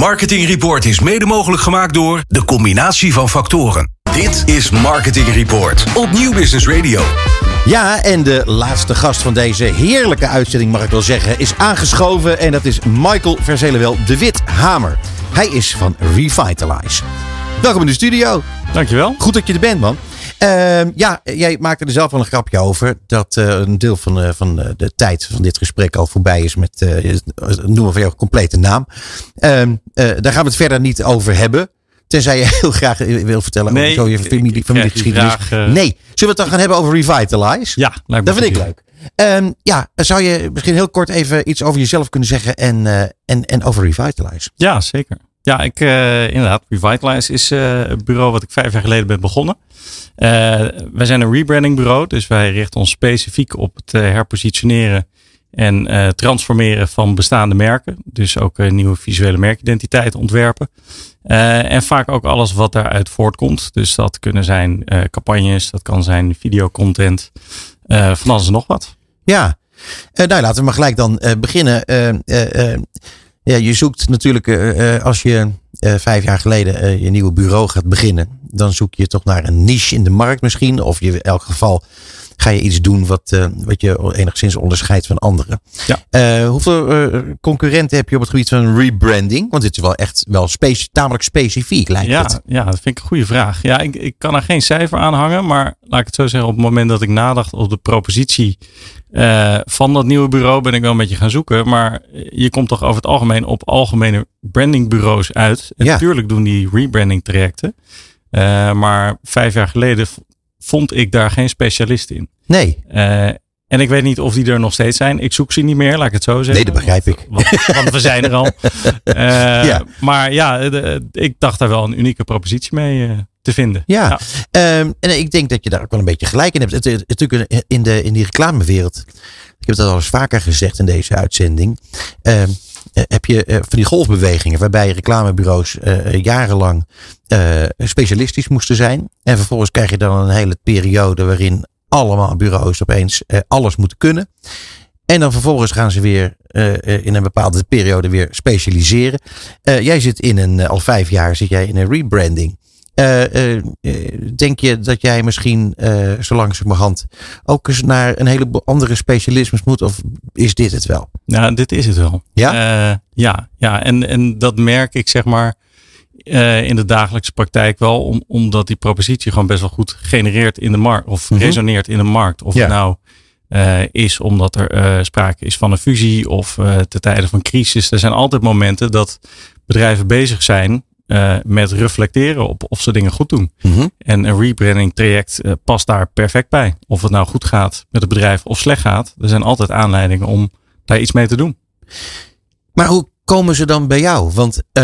Marketing Report is mede mogelijk gemaakt door de combinatie van factoren. Dit is Marketing Report op Nieuw Business Radio. Ja, en de laatste gast van deze heerlijke uitzending, mag ik wel zeggen, is aangeschoven. En dat is Michael Verzelenwel de Wit Hamer. Hij is van Revitalize. Welkom in de studio. Dankjewel. Goed dat je er bent, man. Uh, ja, jij maakte er zelf wel een grapje over. Dat uh, een deel van, uh, van de tijd van dit gesprek al voorbij is met, noem maar van jouw complete naam. Ehm, daar gaan we het verder niet over hebben. Tenzij je heel graag wil vertellen nee, over zo je familie, familiegeschiedenis. Graag, nee. Zullen we het dan gaan hebben over Revitalize? Ja, lijkt dat vind ik leuk. Um, ja, zou je misschien heel kort even iets over jezelf kunnen zeggen en, en, en over Revitalize? Ja, zeker. Ja, ik, uh, inderdaad. Revitalize is uh, het bureau wat ik vijf jaar geleden ben begonnen. Uh, wij zijn een rebranding bureau, dus wij richten ons specifiek op het herpositioneren en transformeren van bestaande merken. Dus ook nieuwe visuele merkidentiteit ontwerpen. en vaak ook alles wat daaruit voortkomt. Dus dat kunnen zijn campagnes, dat kan zijn videocontent, van alles en nog wat. Ja, nou laten we maar gelijk dan beginnen. Ja, je zoekt natuurlijk uh, als je uh, vijf jaar geleden uh, je nieuwe bureau gaat beginnen. Dan zoek je toch naar een niche in de markt misschien. Of je, in elk geval ga je iets doen wat, wat je enigszins onderscheidt van anderen. Ja. hoeveel concurrenten heb je op het gebied van rebranding? Want dit is wel echt wel speci tamelijk specifiek lijkt ja, het. Ja, dat vind ik een goede vraag. Ja, ik, ik kan er geen cijfer aan hangen. Maar laat ik het zo zeggen, op het moment dat ik nadacht op de propositie uh, van dat nieuwe bureau ben ik wel een beetje gaan zoeken. Maar je komt toch over het algemeen op algemene brandingbureaus uit. En Ja. natuurlijk doen die rebranding trajecten. Uh, maar vijf jaar geleden vond ik daar geen specialist in. Nee, Uh, en ik weet niet of die er nog steeds zijn. Ik zoek ze niet meer, laat ik het zo zeggen. nee, dat begrijp ik. Want, want we zijn er al. Ja. Maar ja, de- ik dacht daar wel een unieke propositie mee te vinden. Ja. Ehm, en ik denk dat je daar ook wel een beetje gelijk in hebt. Het, het, natuurlijk in, de, in die reclamewereld. Ik heb dat al eens vaker gezegd in deze uitzending. Ehm, eh, heb je eh, van die golfbewegingen waarbij reclamebureaus eh, jarenlang specialistisch moesten zijn. En vervolgens krijg je dan een hele periode waarin allemaal bureaus opeens alles moeten kunnen. En dan vervolgens gaan ze weer in een bepaalde periode weer specialiseren. Jij zit in een, al vijf jaar zit jij in een rebranding. Eh, eh, eh, denk je dat jij misschien zo langzamerhand ook eens naar een heleboel andere specialismes moet? Of is dit het wel? Nou, dit is het wel. Ja? Ja, ja. En, en dat merk ik zeg maar in de dagelijkse praktijk wel. Om, omdat die propositie gewoon best wel goed genereert in de markt. Of Mhm. resoneert in de markt. Of Ja. het nou is omdat er sprake is van een fusie. Of te tijden van crisis. Er zijn altijd momenten dat bedrijven bezig zijn eh, met reflecteren op of ze dingen goed doen. Mhm. En een rebranding traject eh, past daar perfect bij. Of het nou goed gaat met het bedrijf of slecht gaat. Er zijn altijd aanleidingen om daar iets mee te doen. Maar hoe komen ze dan bij jou? Want eh,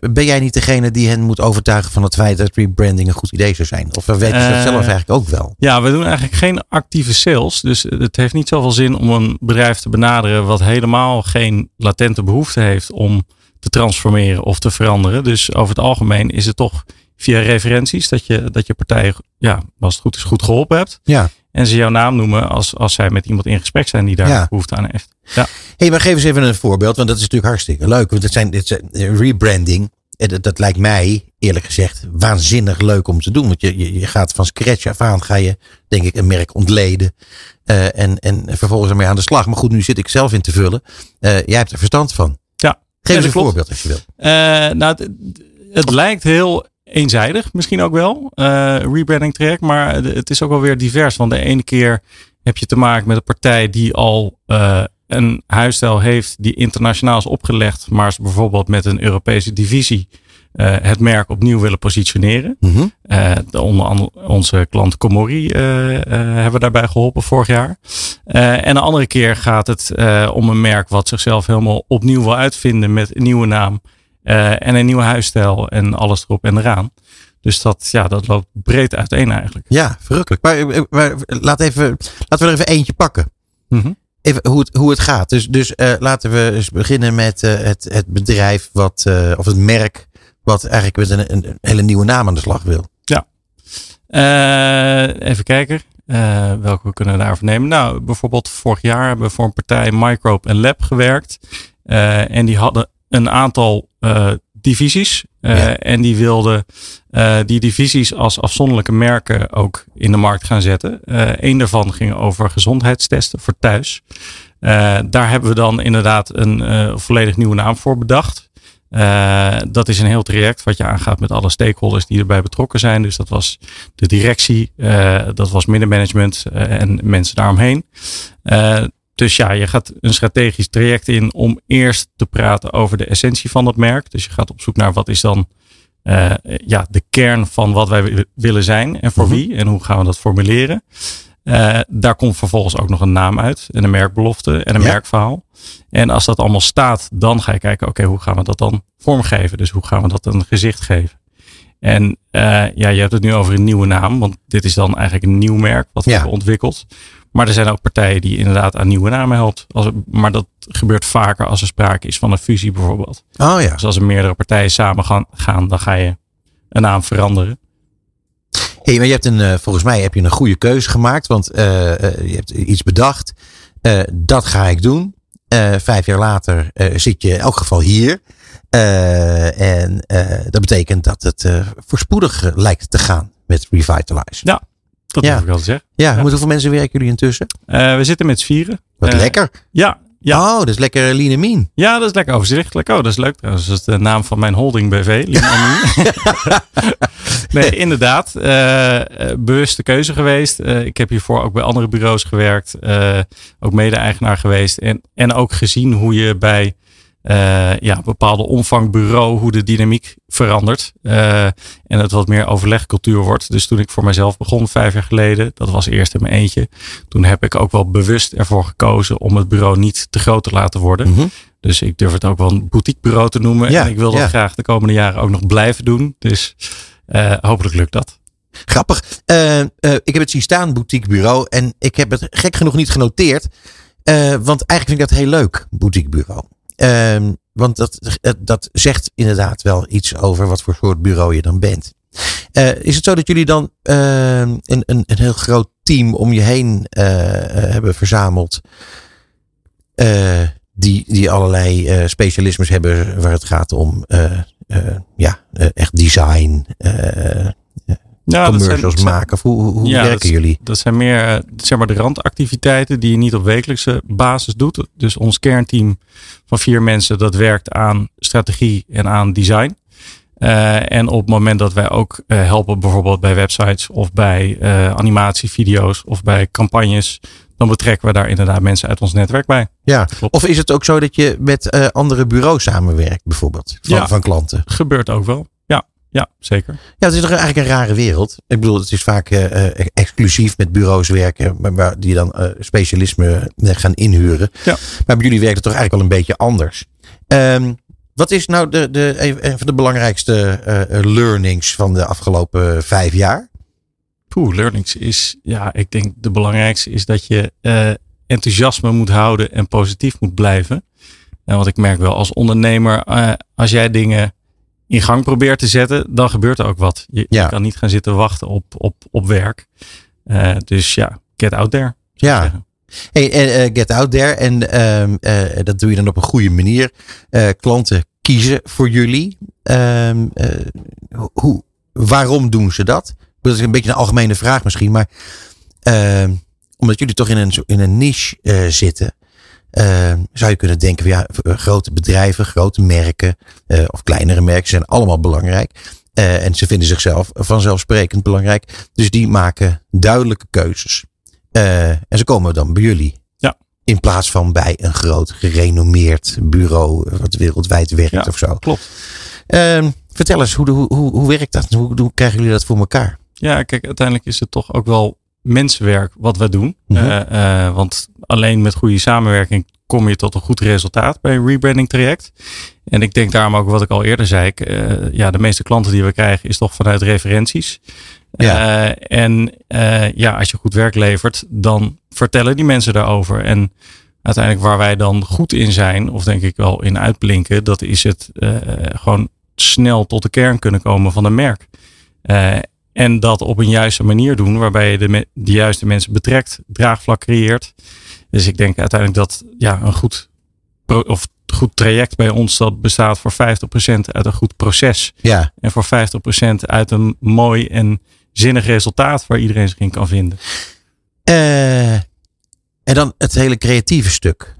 ben jij niet degene die hen moet overtuigen van het feit dat rebranding een goed idee zou zijn? Of weten ze dat zelf eigenlijk ook wel? Ja, we doen eigenlijk geen actieve sales. Dus het heeft niet zoveel zin om een bedrijf te benaderen wat helemaal geen latente behoefte heeft om te transformeren of te veranderen. Dus over het algemeen is het toch via referenties dat je, dat je partij, ja, als het goed is, goed geholpen hebt. Ja. En ze jouw naam noemen als, als zij met iemand in gesprek zijn die daar Ja. behoefte aan heeft. Ja. hey, maar geef eens even een voorbeeld, want dat is natuurlijk hartstikke leuk. Want het zijn, dit zijn eh, rebranding. eh, Dat, dat lijkt mij, eerlijk gezegd, waanzinnig leuk om te doen. Want je, je, je gaat van scratch af aan, ga je, denk ik, een merk ontleden. eh, en, en vervolgens ermee aan de slag. Maar goed, nu zit ik zelf in te vullen. Jij hebt er verstand van. Geef eens een klopt. voorbeeld als je wil. Eh, nou, het, het lijkt heel eenzijdig, misschien ook wel, eh, rebranding traject, maar het is ook wel weer divers. Want de ene keer heb je te maken met een partij die al eh, een huisstijl heeft die internationaal is opgelegd, maar bijvoorbeeld met een Europese divisie eh, het merk opnieuw willen positioneren. De- onder andere onze klant Comori eh, hebben we daarbij geholpen vorig jaar. En de andere keer gaat het om een merk wat zichzelf helemaal opnieuw wil uitvinden met een nieuwe naam en een nieuwe huisstijl en alles erop en eraan. Dus dat, ja, dat loopt breed uiteen eigenlijk. Ja, verrukkelijk. Maar, maar laat even, laten we er even eentje pakken. Mhm. Even hoe het, hoe het gaat. Dus, dus laten we eens beginnen met het, het bedrijf wat, of het merk wat eigenlijk met een, een, hele nieuwe naam aan de slag wil. Eh, even kijken. Eh, welke kunnen we daarvoor nemen? Nou, bijvoorbeeld vorig jaar hebben we voor een partij Microbe en Lab gewerkt. Eh, en die hadden een aantal divisies. Ja. En die wilden die divisies als afzonderlijke merken ook in de markt gaan zetten. Eén daarvan ging over gezondheidstesten voor thuis. Daar hebben we dan inderdaad een volledig nieuwe naam voor bedacht. Uh, dat is een heel traject wat je aangaat met alle stakeholders die erbij betrokken zijn. Dus dat was de directie, uh, dat was middenmanagement uh, en mensen daaromheen. dus ja, je gaat een strategisch traject in om eerst te praten over de essentie van het merk. Dus je gaat op zoek naar wat is dan ja, de kern van wat wij willen zijn en voor Mhm. wie en hoe gaan we dat formuleren. Uh, daar komt vervolgens ook nog een naam uit en een merkbelofte en een Ja. merkverhaal. En als dat allemaal staat, dan ga je kijken, oké, hoe gaan we dat dan vormgeven? Dus hoe gaan we dat een gezicht geven? En uh, ja, je hebt het nu over een nieuwe naam, want dit is dan eigenlijk een nieuw merk wat we Ja. hebben ontwikkeld. Maar er zijn ook partijen die inderdaad aan nieuwe namen helpt. Als, maar dat gebeurt vaker als er sprake is van een fusie bijvoorbeeld. Oh ja. Dus als er meerdere partijen samen gaan, gaan dan ga je een naam veranderen. Hey, maar je hebt een, uh, volgens mij heb je een goede keuze gemaakt. Want uh, uh, je hebt iets bedacht. dat ga ik doen. vijf jaar later zit je in elk geval hier. en dat betekent dat het voorspoedig lijkt te gaan met Revitalize. Ja, dat Ja. ik wel te zeggen. Ja, met hoeveel mensen werken jullie intussen? We zitten met vieren. Wat lekker. Ja, ja. Oh, dat is lekker mean. ja, dat is lekker overzichtelijk. Oh, dat is leuk. trouwens. Dat is de naam van mijn holding BV. Lean nee, inderdaad. Uh, bewuste keuze geweest. Uh, ik heb hiervoor ook bij andere bureaus gewerkt. Uh, ook mede-eigenaar geweest. En, en ook gezien hoe je bij uh, ja, bepaalde omvang bureau, hoe de dynamiek verandert. Uh, en het wat meer overlegcultuur wordt. Dus toen ik voor mezelf begon, vijf jaar geleden, dat was eerst in mijn eentje. Toen heb ik ook wel bewust ervoor gekozen om het bureau niet te groot te laten worden. Mhm. Dus ik durf het ook wel een boutiquebureau te noemen. Ja, en ik wil dat ja. graag de komende jaren ook nog blijven doen. Dus uh, hopelijk lukt dat. Grappig. Ik heb het zien staan, boutique bureau. En ik heb het gek genoeg niet genoteerd. Want eigenlijk vind ik dat heel leuk, boutique bureau. Um, want dat, dat zegt inderdaad wel iets over wat voor soort bureau je dan bent. Uh, is het zo dat jullie dan uh, een, een, een heel groot team om je heen uh, hebben verzameld? die, die allerlei specialismes hebben waar het gaat om ja, echt design, ja, commercials dat zijn, maken? Of hoe, hoe ja, werken dat, jullie? Dat zijn meer uh, zeg maar de randactiviteiten die je niet op wekelijkse basis doet. Dus ons kernteam van vier mensen dat werkt aan strategie en aan design. Uh, en op het moment dat wij ook uh, helpen, bijvoorbeeld bij websites of bij animatievideo's of bij campagnes, dan betrekken we daar inderdaad mensen uit ons netwerk bij. Ja, Klopt. of is het ook zo dat je met andere bureaus samenwerkt, bijvoorbeeld, van, ja, van klanten? Gebeurt ook wel. Ja, zeker. Ja, het is toch eigenlijk een rare wereld. Ik bedoel, het is vaak uh, exclusief met bureaus werken, maar waar die dan uh, specialisme gaan inhuren. Ja. Maar bij jullie werkt het toch eigenlijk wel een beetje anders. Um, wat is nou de, de, een van de belangrijkste uh, learnings van de afgelopen vijf jaar? Poeh, learnings is, ja, ik denk de belangrijkste is dat je enthousiasme moet houden en positief moet blijven. En want ik merk wel als ondernemer, als jij dingen in gang probeert te zetten, dan gebeurt er ook wat. Je, ja. je kan niet gaan zitten wachten op, op, op werk. Uh, dus ja, get out there. Ja. Hey, uh, get out there. En uh, dat doe je dan op een goede manier. klanten kiezen voor jullie. Ehm, hoe, waarom doen ze dat? Dat is een beetje een algemene vraag misschien. Maar ehm, omdat jullie toch in een, in een niche zitten. Uh, zou je kunnen denken van ja, grote bedrijven, grote merken uh, of kleinere merken zijn allemaal belangrijk. Uh, en ze vinden zichzelf vanzelfsprekend belangrijk. Dus die maken duidelijke keuzes. en ze komen dan bij jullie. Ja. In plaats van bij een groot gerenommeerd bureau wat wereldwijd werkt ja, of zo. Klopt. Ehm, vertel eens, hoe, hoe, hoe, hoe werkt dat? Hoe, hoe krijgen jullie dat voor elkaar? Ja, kijk, uiteindelijk is het toch ook wel mensenwerk wat we doen. Mhm. Uh, uh, want alleen met goede samenwerking kom je tot een goed resultaat bij een rebranding traject. En ik denk daarom ook wat ik al eerder zei. Uh, ja, de meeste klanten die we krijgen is toch vanuit referenties. Ja. en ja, als je goed werk levert, dan vertellen die mensen daarover. En uiteindelijk waar wij dan goed in zijn, of denk ik wel in uitblinken, dat is het gewoon snel tot de kern kunnen komen van een merk. En dat op een juiste manier doen, waarbij je de, de juiste mensen betrekt, draagvlak creëert. Dus ik denk uiteindelijk dat ja, een goed of goed traject bij ons dat bestaat voor 50% uit een goed proces. Ja. En voor 50% uit een mooi en zinnig resultaat waar iedereen zich in kan vinden. Uh, en dan het hele creatieve stuk.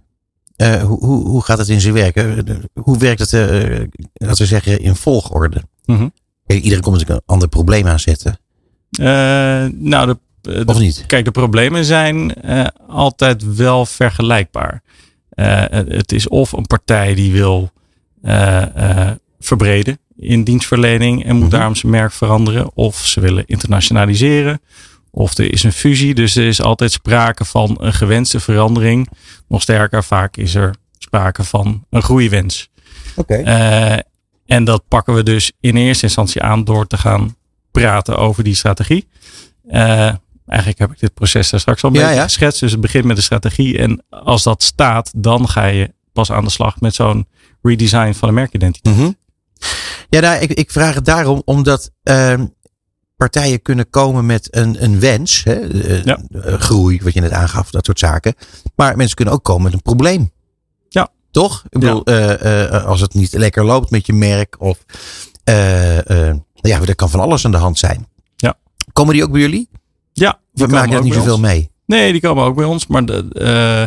Uh, hoe, hoe, hoe gaat het in zijn werk? hoe werkt het, uh, laten we zeggen, in volgorde? Mm -hmm. Iedereen komt natuurlijk een ander probleem aanzetten. nou, de, de, of niet? Kijk, de problemen zijn altijd wel vergelijkbaar. het is of een partij die wil verbreden in dienstverlening en moet Mhm. daarom zijn merk veranderen. Of ze willen internationaliseren. Of er is een fusie. Dus er is altijd sprake van een gewenste verandering. Nog sterker, vaak is er sprake van een groeiwens. Oké. En dat pakken we dus in eerste instantie aan door te gaan praten over die strategie. Uh, eigenlijk heb ik dit proces daar straks al een Ja, geschetst. Dus het begint met de strategie. En als dat staat, dan ga je pas aan de slag met zo'n redesign van de merkidentiteit. Mhm. Ja, nou, ik, ik vraag het daarom omdat ehm, partijen kunnen komen met een, een wens, hè, eh, Ja. eh, groei, wat je net aangaf, dat soort zaken. Maar mensen kunnen ook komen met een probleem. Toch? Ik bedoel, eh, eh, als het niet lekker loopt met je merk of eh, eh, ja, er kan van alles aan de hand zijn. Ja. Komen die ook bij jullie? Ja, We maken ook niet zoveel ons. mee. Nee, die komen ook bij ons. Maar de, eh,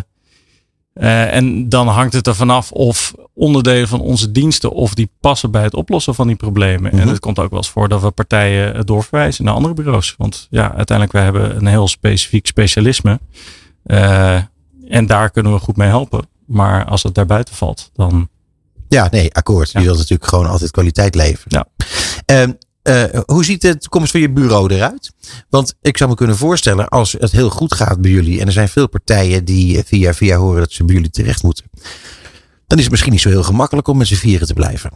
eh, en dan hangt het er vanaf of onderdelen van onze diensten of die passen bij het oplossen van die problemen. Mhm. En het komt ook wel eens voor dat we partijen eh, doorverwijzen naar andere bureaus. Want ja, uiteindelijk wij hebben een heel specifiek specialisme. Eh, en daar kunnen we goed mee helpen. Maar als het daarbuiten valt, dan Ja, nee, akkoord. Ja. Je wilt natuurlijk gewoon altijd kwaliteit leveren. Ja. Ehm, eh, hoe ziet de toekomst van je bureau eruit? Want ik zou me kunnen voorstellen, als het heel goed gaat bij jullie, en er zijn veel partijen die eh, via via horen dat ze bij jullie terecht moeten, dan is het misschien niet zo heel gemakkelijk om met z'n vieren te blijven.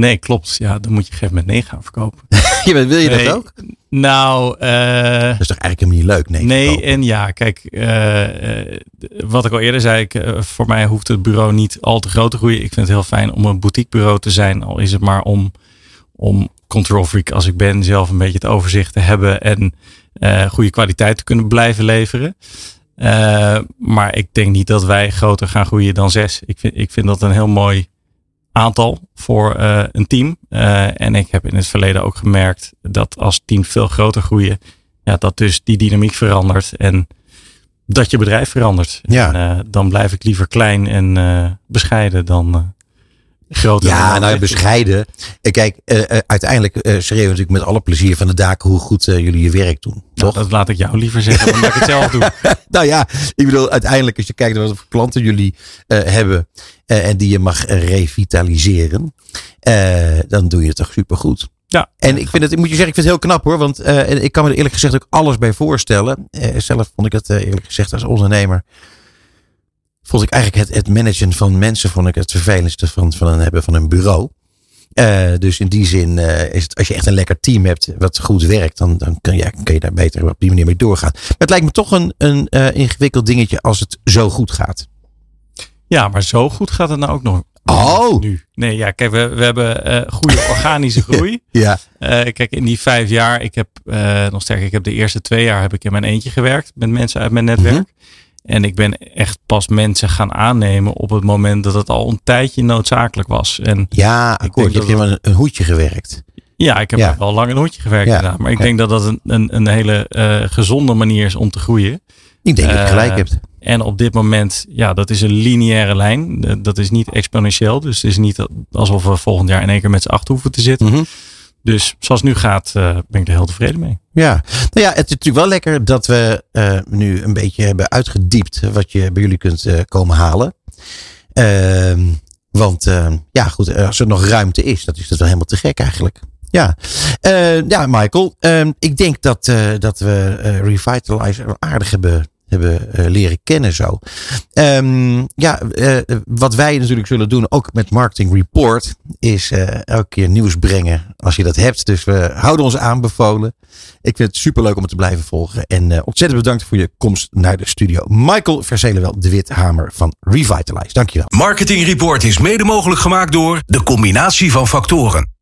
Nee, klopt. Ja, dan moet je op een gegeven moment nee gaan verkopen. Ja, maar wil je Nee. dat ook? Nou, eh, Dat is toch eigenlijk helemaal niet leuk? Nee. Nee, en ja, kijk, eh, eh, wat ik al eerder zei, ik, voor mij hoeft het bureau niet al te groot te groeien. Ik vind het heel fijn om een boutiquebureau te zijn, al is het maar om, om control freak als ik ben, zelf een beetje het overzicht te hebben en goede kwaliteit te kunnen blijven leveren. Maar ik denk niet dat wij groter gaan groeien dan zes. Ik vind, ik vind dat een heel mooi aantal voor eh, een team. Eh, en ik heb in het verleden ook gemerkt dat als teams veel groter groeien, ja, dat dus die dynamiek verandert en dat je bedrijf verandert. Ja. En, eh, dan blijf ik liever klein en bescheiden dan Ja, nou bescheiden. Eh, Kijk, eh, eh, uiteindelijk eh schreeuwen we natuurlijk met alle plezier van de daken hoe goed jullie je werk doen. Nou, Toch? dat laat ik jou liever zeggen dan dat ik het zelf doe. Nou ja, ik bedoel, uiteindelijk als je kijkt naar wat voor klanten jullie hebben en die je mag revitaliseren, dan doe je het toch supergoed. Ja. En ik vind het, ik moet je zeggen, ik vind het heel knap hoor, want ik kan me er eerlijk gezegd ook alles bij voorstellen. Zelf vond ik het eerlijk gezegd als ondernemer, vond ik eigenlijk het, het managen van mensen, vond ik het vervelendste van, van een hebben van een bureau. Eh, dus in die zin eh, is het, als je echt een lekker team hebt wat goed werkt, dan, dan kun, je, kun je daar beter op die manier mee doorgaan. Maar het lijkt me toch een, een eh, ingewikkeld dingetje als het zo goed gaat. Ja, maar zo goed gaat het nou ook nog. Oh. Nu. Nee, ja, kijk, we, we hebben goede organische groei. Ja. Kijk, in die vijf jaar, ik heb nog sterker, ik heb de eerste twee jaar heb ik in mijn eentje gewerkt met mensen uit mijn netwerk. Mhm. En ik ben echt pas mensen gaan aannemen op het moment dat het al een tijdje noodzakelijk was. En Ja, akkoord. Je hebt helemaal een, hoedje gewerkt. ja, ik heb Ja. wel lang een hoedje gewerkt Ja. inderdaad. Maar ik Ja. denk dat dat een, een, een hele eh, gezonde manier is om te groeien. Ik denk dat je Eh, gelijk hebt. En op dit moment, ja, dat is een lineaire lijn. Dat is niet exponentieel. Dus het is niet alsof we volgend jaar in één keer met z'n acht hoeven te zitten. Mhm. Dus zoals het nu gaat, eh, ben ik er heel tevreden mee. Ja, nou ja, het is natuurlijk wel lekker dat we eh, nu een beetje hebben uitgediept wat je bij jullie kunt eh, komen halen. Ehm, want ja, goed, als er nog ruimte is, dat is dat wel helemaal te gek eigenlijk. Ja, ja Michael, ehm, ik denk dat, dat we Revitalize wel aardig hebben, hebben eh, leren kennen zo. Ehm, ja, eh, wat wij natuurlijk zullen doen, ook met Marketing Report, is eh, elke keer nieuws brengen als je dat hebt. Dus we houden ons aanbevolen. Ik vind het superleuk om het te blijven volgen. En eh, ontzettend bedankt voor je komst naar de studio. Michael Verzelenwel, de Withamer van Revitalize. Dankjewel. Marketing Report is mede mogelijk gemaakt door de combinatie van factoren.